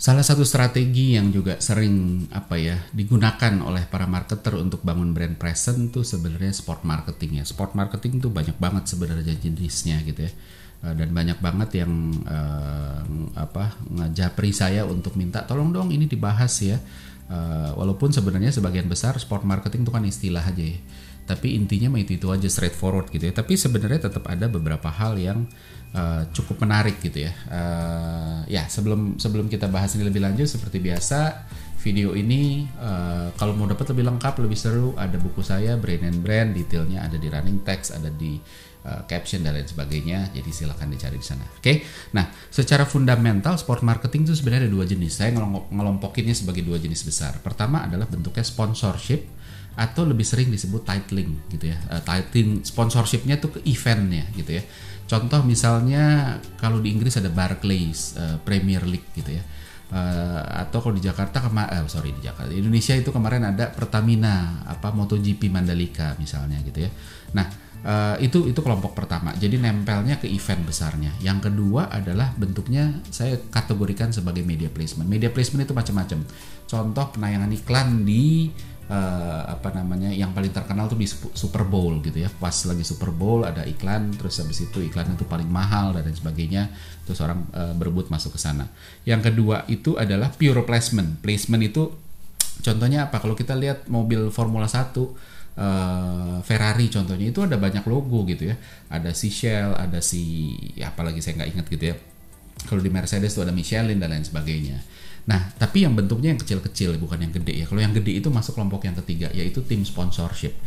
Salah satu strategi yang juga sering apa ya digunakan oleh para marketer untuk bangun brand present tuh sebenarnya sport marketing ya. Sport marketing tuh banyak banget sebenarnya jenisnya gitu ya. Uh, dan banyak banget yang uh, apa ngajapri saya untuk minta tolong dong ini dibahas ya. Uh, walaupun sebenarnya sebagian besar sport marketing itu kan istilah aja ya. Tapi intinya mah itu itu aja straightforward gitu ya. Tapi sebenarnya tetap ada beberapa hal yang uh, cukup menarik gitu ya. Uh, ya sebelum sebelum kita bahas ini lebih lanjut seperti biasa video ini uh, kalau mau dapat lebih lengkap lebih seru ada buku saya Brain and Brand detailnya ada di running text ada di uh, caption dan lain sebagainya jadi silahkan dicari di sana oke okay? nah secara fundamental sport marketing itu sebenarnya ada dua jenis saya ngelompokinnya sebagai dua jenis besar pertama adalah bentuknya sponsorship atau lebih sering disebut titling gitu ya uh, titling sponsorshipnya tuh ke eventnya gitu ya Contoh misalnya kalau di Inggris ada Barclays uh, Premier League gitu ya. Uh, atau kalau di Jakarta kemarin, uh, sorry di Jakarta, Indonesia itu kemarin ada Pertamina, apa MotoGP Mandalika misalnya gitu ya. Nah uh, itu itu kelompok pertama. Jadi nempelnya ke event besarnya. Yang kedua adalah bentuknya saya kategorikan sebagai media placement. Media placement itu macam-macam. Contoh penayangan iklan di uh, apa namanya yang paling terkenal tuh di Super Bowl gitu ya. Pas lagi Super Bowl ada iklan terus habis itu iklan itu paling mahal dan sebagainya terus orang uh, berebut masuk ke sana. Yang kedua itu adalah pure placement. Placement itu contohnya apa? Kalau kita lihat mobil Formula 1 uh, eh, Ferrari contohnya itu ada banyak logo gitu ya. Ada si Shell ada si ya apalagi saya nggak ingat gitu ya. Kalau di Mercedes itu ada Michelin dan lain sebagainya Nah, tapi yang bentuknya yang kecil-kecil bukan yang gede ya. Kalau yang gede itu masuk kelompok yang ketiga yaitu tim sponsorship.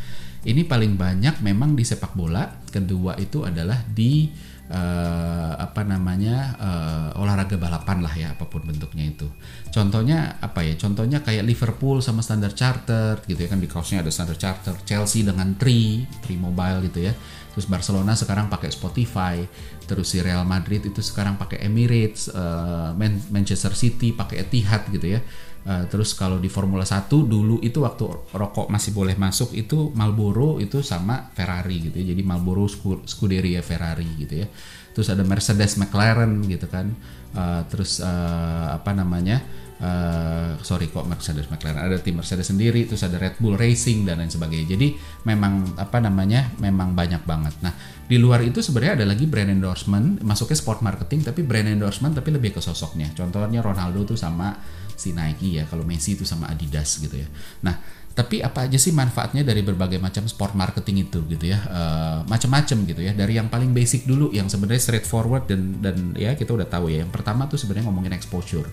Ini paling banyak memang di sepak bola. Kedua itu adalah di uh, apa namanya uh, olahraga balapan lah ya apa pun bentuknya itu. Contohnya apa ya? Contohnya kayak Liverpool sama Standard Chartered gitu ya kan di crossnya ada Standard Chartered, Chelsea dengan Tri, Tri Mobile gitu ya. Terus Barcelona sekarang pakai Spotify, terus si Real Madrid itu sekarang pakai Emirates, uh, Manchester City pakai Etihad gitu ya. Uh, terus kalau di Formula 1 dulu itu waktu rokok masih boleh masuk itu Marlboro itu sama Ferrari gitu ya. Jadi Marlboro Scuderia Ferrari gitu ya. Terus ada Mercedes McLaren gitu kan. Uh, terus apa namanya? Uh, sorry kok Mercedes McLaren. Ada tim Mercedes sendiri terus ada Red Bull Racing dan lain sebagainya. Jadi memang apa namanya memang banyak banget. Nah di luar itu sebenarnya ada lagi brand endorsement masuknya sport marketing tapi brand endorsement tapi lebih ke sosoknya. Contohnya Ronaldo tuh sama si Nike ya kalau Messi itu sama Adidas gitu ya. Nah tapi apa aja sih manfaatnya dari berbagai macam sport marketing itu gitu ya? Uh, macam-macam gitu ya. Dari yang paling basic dulu yang sebenarnya straightforward dan dan ya kita udah tahu ya. Yang pertama tuh sebenarnya ngomongin exposure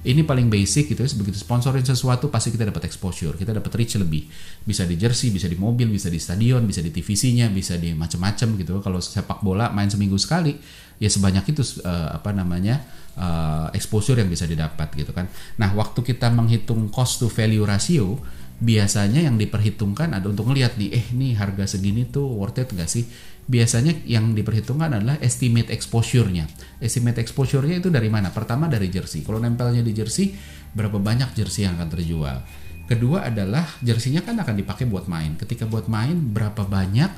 ini paling basic gitu ya begitu sponsorin sesuatu pasti kita dapat exposure kita dapat reach lebih. Bisa di jersey bisa di mobil bisa di stadion bisa di TVC-nya bisa di macam-macam gitu. Kalau sepak bola main seminggu sekali ya sebanyak itu uh, apa namanya uh, exposure yang bisa didapat gitu kan. Nah waktu kita menghitung cost to value ratio biasanya yang diperhitungkan ada untuk ngelihat nih eh nih harga segini tuh worth it gak sih biasanya yang diperhitungkan adalah estimate exposure-nya. Estimate exposure-nya itu dari mana? Pertama dari jersey. Kalau nempelnya di jersey, berapa banyak jersey yang akan terjual? Kedua adalah jersinya kan akan dipakai buat main. Ketika buat main, berapa banyak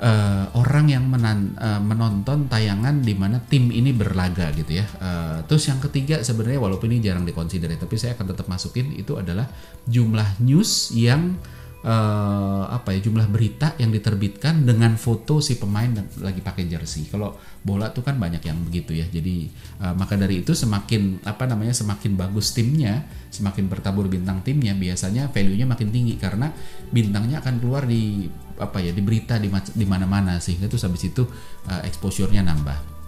uh, orang yang menan, uh, menonton tayangan di mana tim ini berlaga gitu ya. Uh, terus yang ketiga sebenarnya walaupun ini jarang dikonsider, tapi saya akan tetap masukin itu adalah jumlah news yang uh, apa ya jumlah berita yang diterbitkan dengan foto si pemain lagi pakai jersey. Kalau bola tuh kan banyak yang begitu ya. Jadi uh, maka dari itu semakin apa namanya semakin bagus timnya, semakin bertabur bintang timnya, biasanya value-nya makin tinggi karena bintangnya akan keluar di apa ya di berita di di mana-mana sehingga tuh habis itu uh, exposure-nya nambah.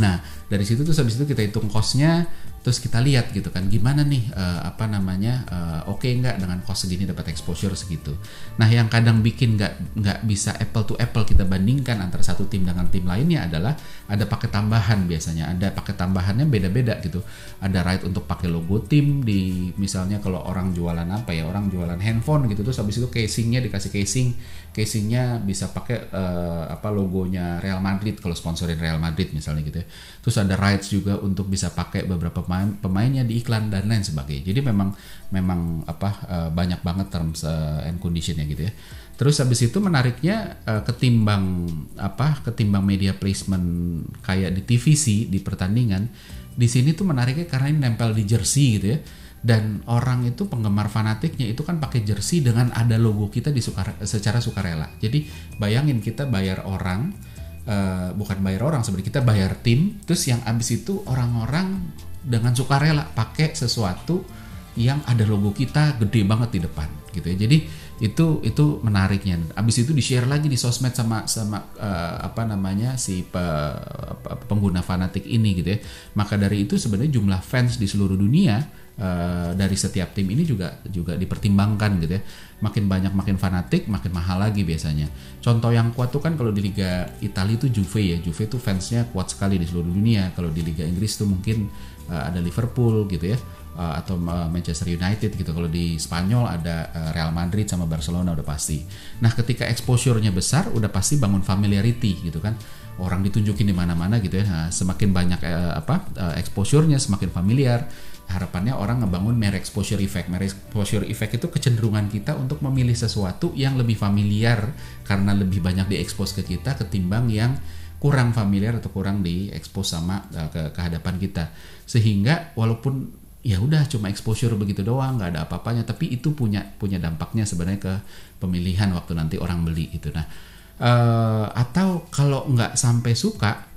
Nah, dari situ tuh habis itu kita hitung cost-nya, terus kita lihat gitu kan gimana nih uh, apa namanya uh, oke okay nggak dengan cost segini dapat exposure segitu. Nah, yang kadang bikin nggak nggak bisa apple to apple kita bandingkan antara satu tim dengan tim lainnya adalah ada paket tambahan biasanya, ada paket tambahannya beda-beda gitu. Ada right untuk pakai logo tim di misalnya kalau orang jualan apa ya, orang jualan handphone gitu terus habis itu casingnya dikasih casing casingnya bisa pakai uh, apa logonya Real Madrid kalau sponsorin Real Madrid misalnya gitu ya. Terus ada rights juga untuk bisa pakai beberapa pemain pemainnya di iklan dan lain sebagainya. Jadi memang memang apa uh, banyak banget terms uh, and conditionnya gitu ya. Terus habis itu menariknya uh, ketimbang apa ketimbang media placement kayak di TVC di pertandingan di sini tuh menariknya karena ini nempel di jersey gitu ya dan orang itu penggemar fanatiknya itu kan pakai jersey dengan ada logo kita di suka, secara sukarela. Jadi bayangin kita bayar orang uh, bukan bayar orang sebenarnya kita bayar tim terus yang abis itu orang-orang dengan sukarela pakai sesuatu yang ada logo kita gede banget di depan gitu ya. Jadi itu itu menariknya. Abis itu di share lagi di sosmed sama sama uh, apa namanya si pe, pengguna fanatik ini gitu ya. Maka dari itu sebenarnya jumlah fans di seluruh dunia uh, dari setiap tim ini juga juga dipertimbangkan gitu ya. Makin banyak makin fanatik, makin mahal lagi biasanya. Contoh yang kuat tuh kan kalau di Liga Italia itu Juve ya. Juve tuh fansnya kuat sekali di seluruh dunia. Kalau di Liga Inggris tuh mungkin uh, ada Liverpool gitu ya uh, atau Manchester United gitu. Kalau di Spanyol ada Real Madrid sama Barcelona udah pasti. Nah, ketika exposure-nya besar udah pasti bangun familiarity gitu kan. Orang ditunjukin di mana-mana gitu ya. Nah, semakin banyak uh, apa uh, exposure-nya semakin familiar. Harapannya orang ngebangun mere exposure effect. Mere exposure effect itu kecenderungan kita untuk memilih sesuatu yang lebih familiar karena lebih banyak diekspos ke kita ketimbang yang kurang familiar atau kurang diekspos sama uh, ke kehadapan kita sehingga walaupun ya udah cuma exposure begitu doang nggak ada apa-apanya tapi itu punya punya dampaknya sebenarnya ke pemilihan waktu nanti orang beli itu nah uh, atau kalau nggak sampai suka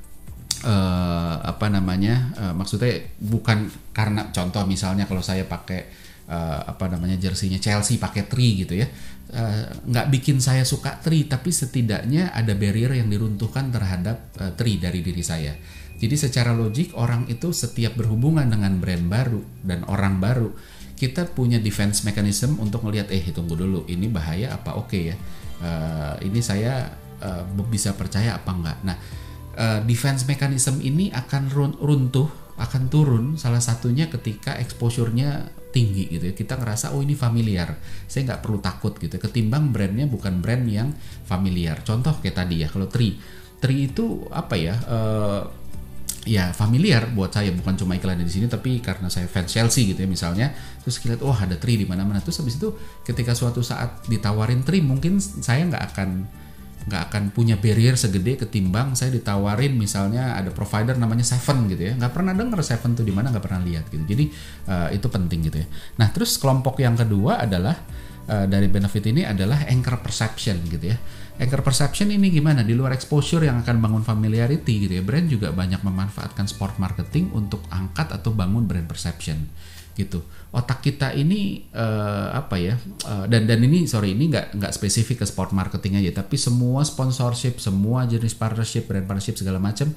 uh, apa namanya uh, maksudnya bukan karena contoh misalnya kalau saya pakai uh, apa namanya jersinya Chelsea pakai tri gitu ya nggak uh, bikin saya suka tri tapi setidaknya ada barrier yang diruntuhkan terhadap uh, tri dari diri saya jadi secara logik orang itu setiap berhubungan dengan brand baru dan orang baru, kita punya defense mechanism untuk melihat eh tunggu dulu ini bahaya apa oke okay ya. Uh, ini saya uh, bisa percaya apa enggak. Nah, uh, defense mechanism ini akan runtuh, akan turun salah satunya ketika exposure-nya tinggi gitu ya. Kita ngerasa oh ini familiar, saya nggak perlu takut gitu. Ketimbang brandnya bukan brand yang familiar. Contoh kayak tadi ya, kalau Tri, Tri itu apa ya? Uh, ya familiar buat saya bukan cuma iklan di sini tapi karena saya fans Chelsea gitu ya misalnya terus kita lihat oh ada tri di mana-mana terus habis itu ketika suatu saat ditawarin tri mungkin saya nggak akan nggak akan punya barrier segede ketimbang saya ditawarin misalnya ada provider namanya Seven gitu ya. Nggak pernah dengar Seven tuh di mana nggak pernah lihat gitu. Jadi uh, itu penting gitu ya. Nah terus kelompok yang kedua adalah uh, dari benefit ini adalah anchor perception gitu ya. Anchor perception ini gimana? Di luar exposure yang akan bangun familiarity gitu ya. Brand juga banyak memanfaatkan sport marketing untuk angkat atau bangun brand perception gitu. Otak kita ini uh, apa ya uh, dan dan ini sorry ini nggak nggak spesifik ke sport marketing aja tapi semua sponsorship semua jenis partnership brand partnership segala macam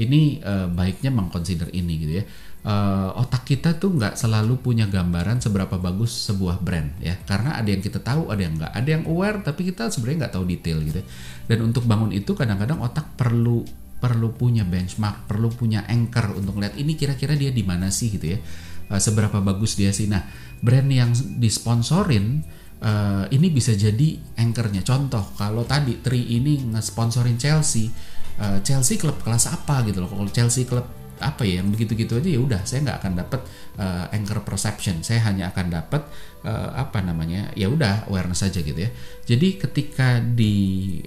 ini uh, baiknya mengconsider ini gitu ya. Uh, otak kita tuh nggak selalu punya gambaran seberapa bagus sebuah brand ya. Karena ada yang kita tahu ada yang nggak. Ada yang aware tapi kita sebenarnya nggak tahu detail gitu dan untuk bangun itu kadang-kadang otak perlu perlu punya benchmark perlu punya anchor untuk lihat ini kira-kira dia di mana sih gitu ya. Uh, seberapa bagus dia sih. Nah brand yang disponsorin uh, ini bisa jadi anchornya. Contoh kalau tadi Tri ini ngesponsorin Chelsea uh, Chelsea klub kelas apa gitu loh. Kalau Chelsea klub apa ya yang begitu-gitu aja ya udah saya nggak akan dapat uh, anchor perception. Saya hanya akan dapat uh, apa namanya ya udah awareness saja gitu ya. Jadi ketika di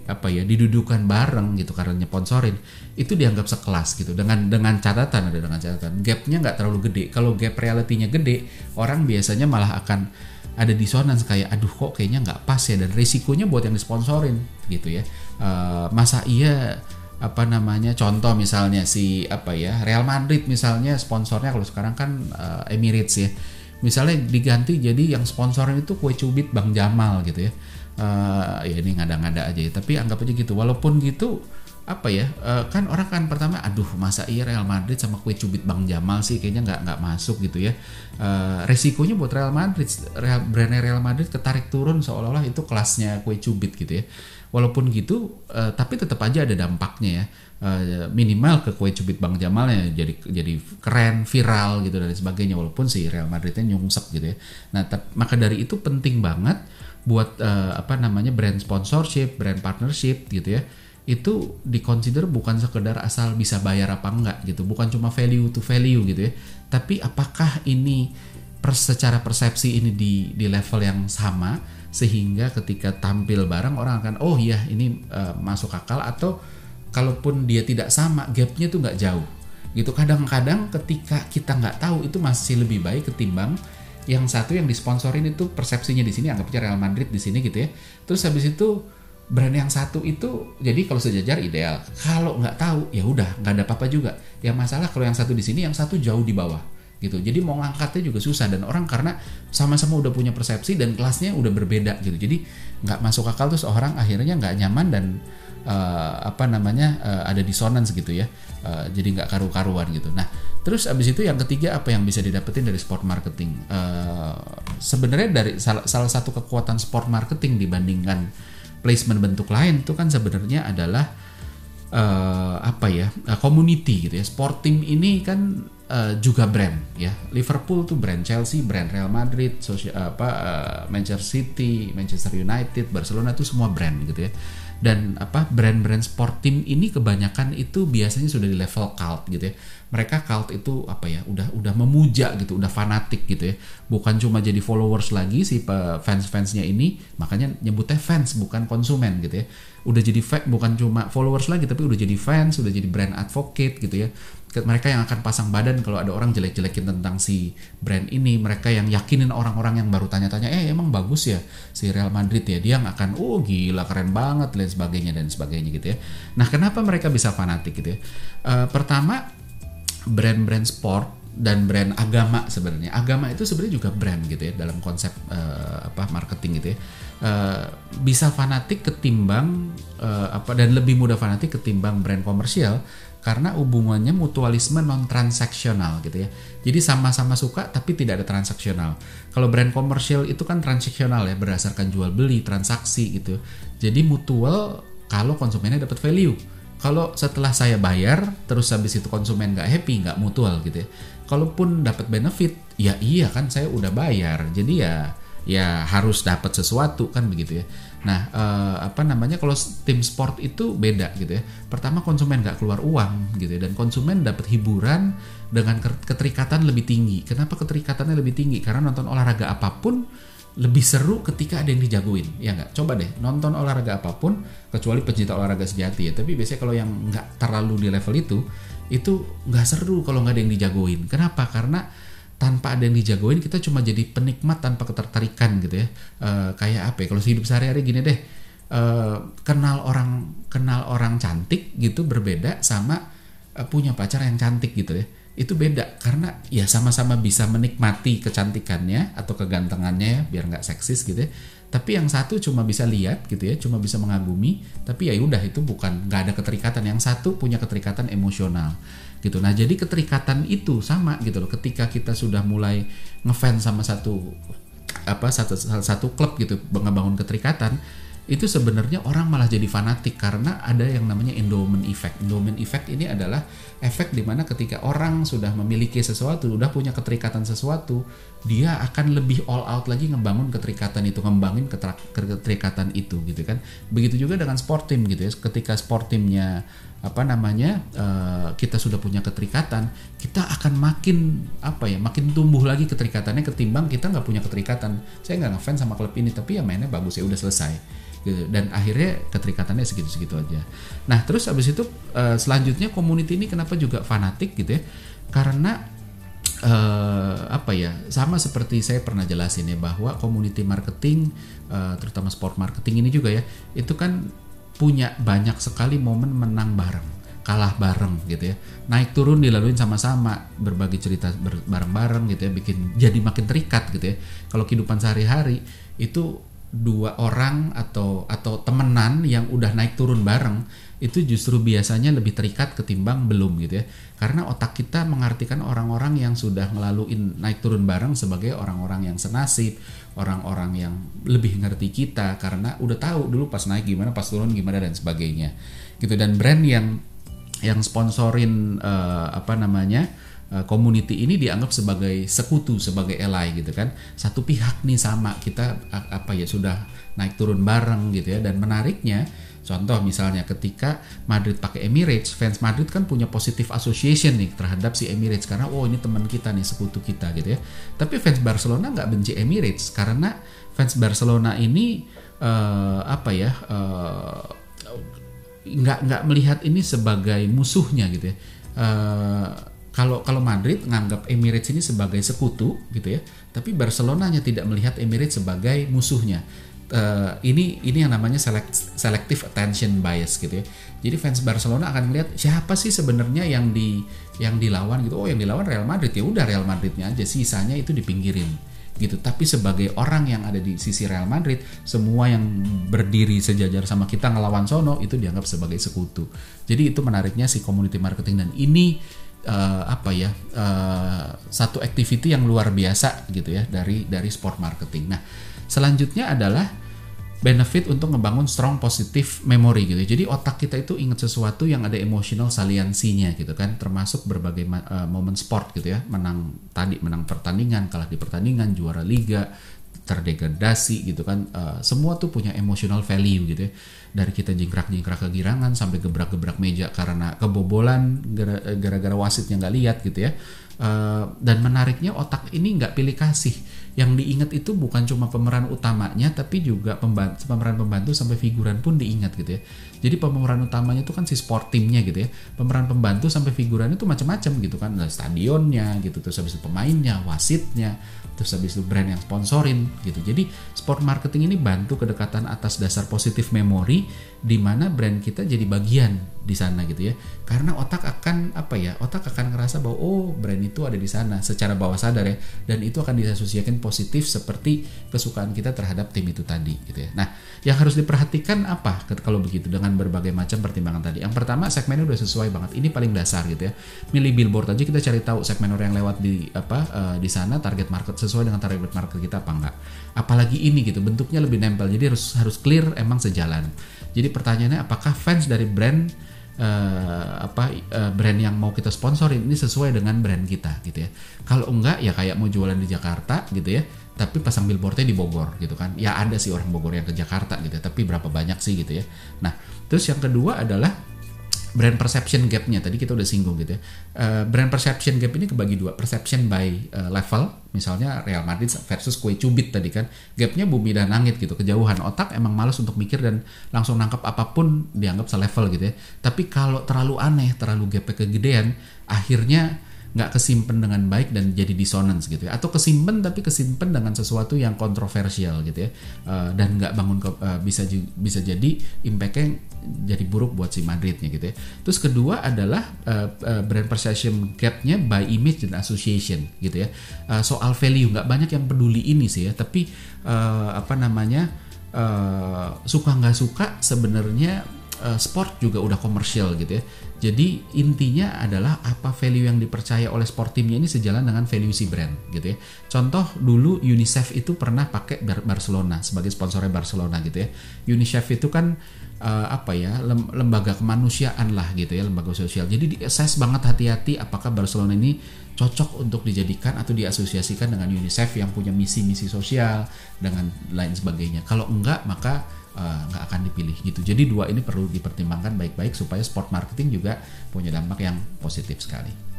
apa ya didudukan bareng gitu karena sponsorin itu dianggap sekelas gitu. Dengan dengan catatan ada dengan catatan. Gapnya nggak terlalu gede. Kalau gap realitinya gede orang biasanya malah akan ada disonans kayak aduh kok kayaknya nggak pas ya? Dan risikonya buat yang disponsorin gitu ya. Uh, masa iya apa namanya contoh misalnya si apa ya Real Madrid misalnya sponsornya kalau sekarang kan uh, Emirates ya. Misalnya diganti jadi yang sponsornya itu kue cubit Bang Jamal gitu ya. Uh, ya ini ngada-ngada aja ya tapi anggap aja gitu. Walaupun gitu apa ya uh, kan orang kan pertama aduh masa iya Real Madrid sama kue cubit Bang Jamal sih kayaknya nggak nggak masuk gitu ya. Uh, resikonya buat Real Madrid Real, brandnya Real Madrid ketarik turun seolah-olah itu kelasnya kue cubit gitu ya. Walaupun gitu uh, tapi tetap aja ada dampaknya ya. Uh, minimal ke kue cubit Bang Jamal ya jadi jadi keren viral gitu dan sebagainya walaupun si Real Madridnya nyungsep gitu ya. Nah maka dari itu penting banget buat uh, apa namanya brand sponsorship brand partnership gitu ya itu dikonsider bukan sekedar asal bisa bayar apa enggak gitu, bukan cuma value to value gitu ya, tapi apakah ini per, secara persepsi ini di di level yang sama sehingga ketika tampil barang orang akan oh iya ini uh, masuk akal atau kalaupun dia tidak sama gapnya tuh nggak jauh gitu. Kadang-kadang ketika kita nggak tahu itu masih lebih baik ketimbang yang satu yang disponsorin itu persepsinya di sini anggapnya Real Madrid di sini gitu ya. Terus habis itu brand yang satu itu jadi kalau sejajar ideal. Kalau nggak tahu ya udah nggak ada apa-apa juga. Yang masalah kalau yang satu di sini yang satu jauh di bawah gitu. Jadi mau ngangkatnya juga susah. Dan orang karena sama-sama udah punya persepsi dan kelasnya udah berbeda gitu. Jadi nggak masuk akal terus orang akhirnya nggak nyaman dan uh, apa namanya uh, ada disonans gitu ya. Uh, jadi nggak karu-karuan gitu. Nah terus abis itu yang ketiga apa yang bisa didapetin dari sport marketing? Uh, sebenarnya dari salah, salah satu kekuatan sport marketing dibandingkan placement bentuk lain itu kan sebenarnya adalah uh, apa ya uh, community gitu ya. Sport team ini kan uh, juga brand ya. Liverpool tuh brand Chelsea brand Real Madrid sosial, apa uh, Manchester City Manchester United Barcelona itu semua brand gitu ya. Dan apa brand-brand sport team ini kebanyakan itu biasanya sudah di level cult gitu ya mereka cult itu apa ya udah udah memuja gitu udah fanatik gitu ya. Bukan cuma jadi followers lagi si fans-fansnya ini makanya nyebutnya fans bukan konsumen gitu ya. Udah jadi bukan cuma followers lagi tapi udah jadi fans udah jadi brand advocate gitu ya. Mereka yang akan pasang badan kalau ada orang jelek-jelekin tentang si brand ini. Mereka yang yakinin orang-orang yang baru tanya-tanya eh emang bagus ya si Real Madrid ya? Dia yang akan oh gila keren banget dan sebagainya dan sebagainya gitu ya. Nah kenapa mereka bisa fanatik gitu ya? Uh, pertama brand-brand sport dan brand agama sebenarnya agama itu sebenarnya juga brand gitu ya dalam konsep uh, apa marketing gitu ya uh, bisa fanatik ketimbang uh, apa dan lebih mudah fanatik ketimbang brand komersial karena hubungannya mutualisme non transaksional gitu ya. Jadi sama-sama suka tapi tidak ada transaksional. Kalau brand komersial itu kan transaksional ya berdasarkan jual beli, transaksi gitu. Jadi mutual kalau konsumennya dapat value. Kalau setelah saya bayar terus habis itu konsumen nggak happy, nggak mutual gitu ya. Kalaupun dapat benefit, ya iya kan saya udah bayar. Jadi ya ya harus dapat sesuatu kan begitu ya. Nah eh, apa namanya kalau tim sport itu beda gitu ya. Pertama konsumen nggak keluar uang gitu ya dan konsumen dapat hiburan dengan keterikatan lebih tinggi. Kenapa keterikatannya lebih tinggi? Karena nonton olahraga apa pun lebih seru ketika ada yang dijagoin ya nggak? Coba deh nonton olahraga apa pun kecuali pencinta olahraga sejati ya. Tapi biasanya kalau yang nggak terlalu di level itu itu nggak seru kalau nggak ada yang dijagoin. Kenapa? Karena tanpa ada yang dijagoin kita cuma jadi penikmat tanpa ketertarikan gitu ya. Uh, kayak apa ya? Kalau hidup sehari-hari gini deh uh, kenal orang kenal orang cantik gitu berbeda sama uh, punya pacar yang cantik gitu ya itu beda karena ya sama-sama bisa menikmati kecantikannya atau kegantengannya ya biar nggak seksis gitu ya. Tapi yang satu cuma bisa lihat gitu ya cuma bisa mengagumi tapi ya udah itu bukan nggak ada keterikatan. Yang satu punya keterikatan emosional gitu. Nah jadi keterikatan itu sama gitu loh. Ketika kita sudah mulai ngefans sama satu apa satu satu klub gitu ngebangun keterikatan itu sebenarnya orang malah jadi fanatik karena ada yang namanya endowment effect. Endowment effect ini adalah efek di mana ketika orang sudah memiliki sesuatu, sudah punya keterikatan sesuatu, dia akan lebih all out lagi ngebangun keterikatan itu, ngembangin keterikatan itu gitu kan. Begitu juga dengan sport team gitu ya. Ketika sport teamnya apa namanya uh, kita sudah punya keterikatan, kita akan makin apa ya, makin tumbuh lagi keterikatannya ketimbang kita nggak punya keterikatan. Saya nggak ngefans sama klub ini, tapi ya mainnya bagus ya udah selesai dan akhirnya keterikatannya segitu-segitu aja. Nah terus abis itu uh, selanjutnya community ini kenapa juga fanatik gitu ya? Karena uh, apa ya sama seperti saya pernah jelasin ya bahwa community marketing uh, terutama sport marketing ini juga ya itu kan punya banyak sekali momen menang bareng kalah bareng gitu ya. Naik turun dilaluin sama-sama berbagi cerita bareng-bareng gitu ya bikin jadi makin terikat gitu ya. Kalau kehidupan sehari-hari itu dua orang atau atau temenan yang udah naik turun bareng itu justru biasanya lebih terikat ketimbang belum gitu ya. Karena otak kita mengartikan orang-orang yang sudah ngelaluin naik turun bareng sebagai orang-orang yang senasib orang-orang yang lebih ngerti kita karena udah tahu dulu pas naik gimana pas turun gimana dan sebagainya. Gitu dan brand yang yang sponsorin uh, apa namanya Eh, community ini dianggap sebagai sekutu, sebagai ally gitu kan. Satu pihak nih sama kita apa ya sudah naik turun bareng gitu ya. Dan menariknya Contoh misalnya ketika Madrid pakai Emirates, fans Madrid kan punya positive association nih terhadap si Emirates karena oh ini teman kita nih sekutu kita gitu ya. Tapi fans Barcelona nggak benci Emirates karena fans Barcelona ini uh, apa ya uh, nggak nggak melihat ini sebagai musuhnya gitu ya. Uh, kalau kalau Madrid nganggap Emirates ini sebagai sekutu gitu ya, tapi Barcelona hanya tidak melihat Emirates sebagai musuhnya. Uh, ini ini yang namanya select, selective attention bias gitu ya. Jadi fans Barcelona akan melihat siapa sih sebenarnya yang di yang dilawan gitu. Oh, yang dilawan Real Madrid ya udah Real Madridnya aja, sisanya itu dipinggirin gitu. Tapi sebagai orang yang ada di sisi Real Madrid, semua yang berdiri sejajar sama kita ngelawan sono itu dianggap sebagai sekutu. Jadi itu menariknya si community marketing dan ini uh, apa ya uh, satu activity yang luar biasa gitu ya dari dari sport marketing. Nah selanjutnya adalah benefit untuk ngebangun strong positive memory gitu. Jadi otak kita itu ingat sesuatu yang ada emotional saliansinya gitu kan, termasuk berbagai uh, momen sport gitu ya, menang tadi menang pertandingan, kalah di pertandingan, juara liga, terdegradasi gitu kan, uh, semua tuh punya emotional value gitu ya. Dari kita jingkrak-jingkrak kegirangan sampai gebrak-gebrak meja karena kebobolan gara-gara wasitnya nggak lihat gitu ya. Uh, dan menariknya otak ini nggak pilih kasih yang diingat itu bukan cuma pemeran utamanya tapi juga pemeran pembantu sampai figuran pun diingat gitu ya jadi pemeran utamanya itu kan si sport timnya gitu ya. Pemeran pembantu sampai figuran itu macam-macam gitu kan. Nah, stadionnya gitu terus habis itu pemainnya wasitnya terus habis itu brand yang sponsorin gitu. Jadi sport marketing ini bantu kedekatan atas dasar positif memori di mana brand kita jadi bagian di sana gitu ya. Karena otak akan apa ya otak akan ngerasa bahwa oh brand itu ada di sana secara bawah sadar ya. Dan itu akan diasosiasikan positif seperti kesukaan kita terhadap tim itu tadi gitu ya. Nah, yang harus diperhatikan apa kalau begitu? Dengan berbagai macam pertimbangan tadi. Yang pertama segmennya udah sesuai banget. Ini paling dasar gitu ya. Milih billboard aja kita cari tahu segmen orang yang lewat di apa uh, di sana target market sesuai dengan target market kita apa enggak. Apalagi ini gitu bentuknya lebih nempel. Jadi harus harus clear emang sejalan. Jadi pertanyaannya apakah fans dari brand uh, apa uh, brand yang mau kita sponsorin ini sesuai dengan brand kita gitu ya. Kalau enggak ya kayak mau jualan di Jakarta gitu ya, tapi pasang billboardnya di Bogor gitu kan. Ya ada sih orang Bogor yang ke Jakarta gitu, ya, tapi berapa banyak sih gitu ya. Nah, terus yang kedua adalah brand perception gapnya tadi kita udah singgung gitu ya. Uh, brand perception gap ini kebagi dua, perception by uh, level, misalnya Real Madrid versus kue cubit tadi kan, gapnya bumi dan langit gitu, kejauhan otak emang males untuk mikir dan langsung nangkep apa pun dianggap selevel gitu ya. Tapi kalau terlalu aneh, terlalu gapnya kegedean, akhirnya nggak kesimpan dengan baik dan jadi dissonance gitu ya. Atau kesimpan tapi kesimpan dengan sesuatu yang kontroversial gitu ya. Uh, dan nggak bangun ke, uh, bisa bisa jadi impactnya jadi buruk buat si Madridnya gitu ya. Terus kedua adalah uh, uh, brand perception gapnya by image dan association gitu ya. Uh, soal value nggak banyak yang peduli ini sih ya. Tapi uh, apa namanya uh, suka nggak suka sebenarnya sport juga udah komersial gitu ya. Jadi intinya adalah apa value yang dipercaya oleh sport timnya ini sejalan dengan value si brand gitu ya. Contoh dulu UNICEF itu pernah pakai Barcelona sebagai sponsornya Barcelona gitu ya. UNICEF itu kan uh, apa ya lembaga kemanusiaan lah gitu ya lembaga sosial. Jadi di assess banget hati-hati apakah Barcelona ini cocok untuk dijadikan atau diasosiasikan dengan UNICEF yang punya misi-misi sosial dengan lain sebagainya. Kalau enggak maka nggak uh, akan dipilih gitu. Jadi dua ini perlu dipertimbangkan baik-baik supaya sport marketing juga punya dampak yang positif sekali.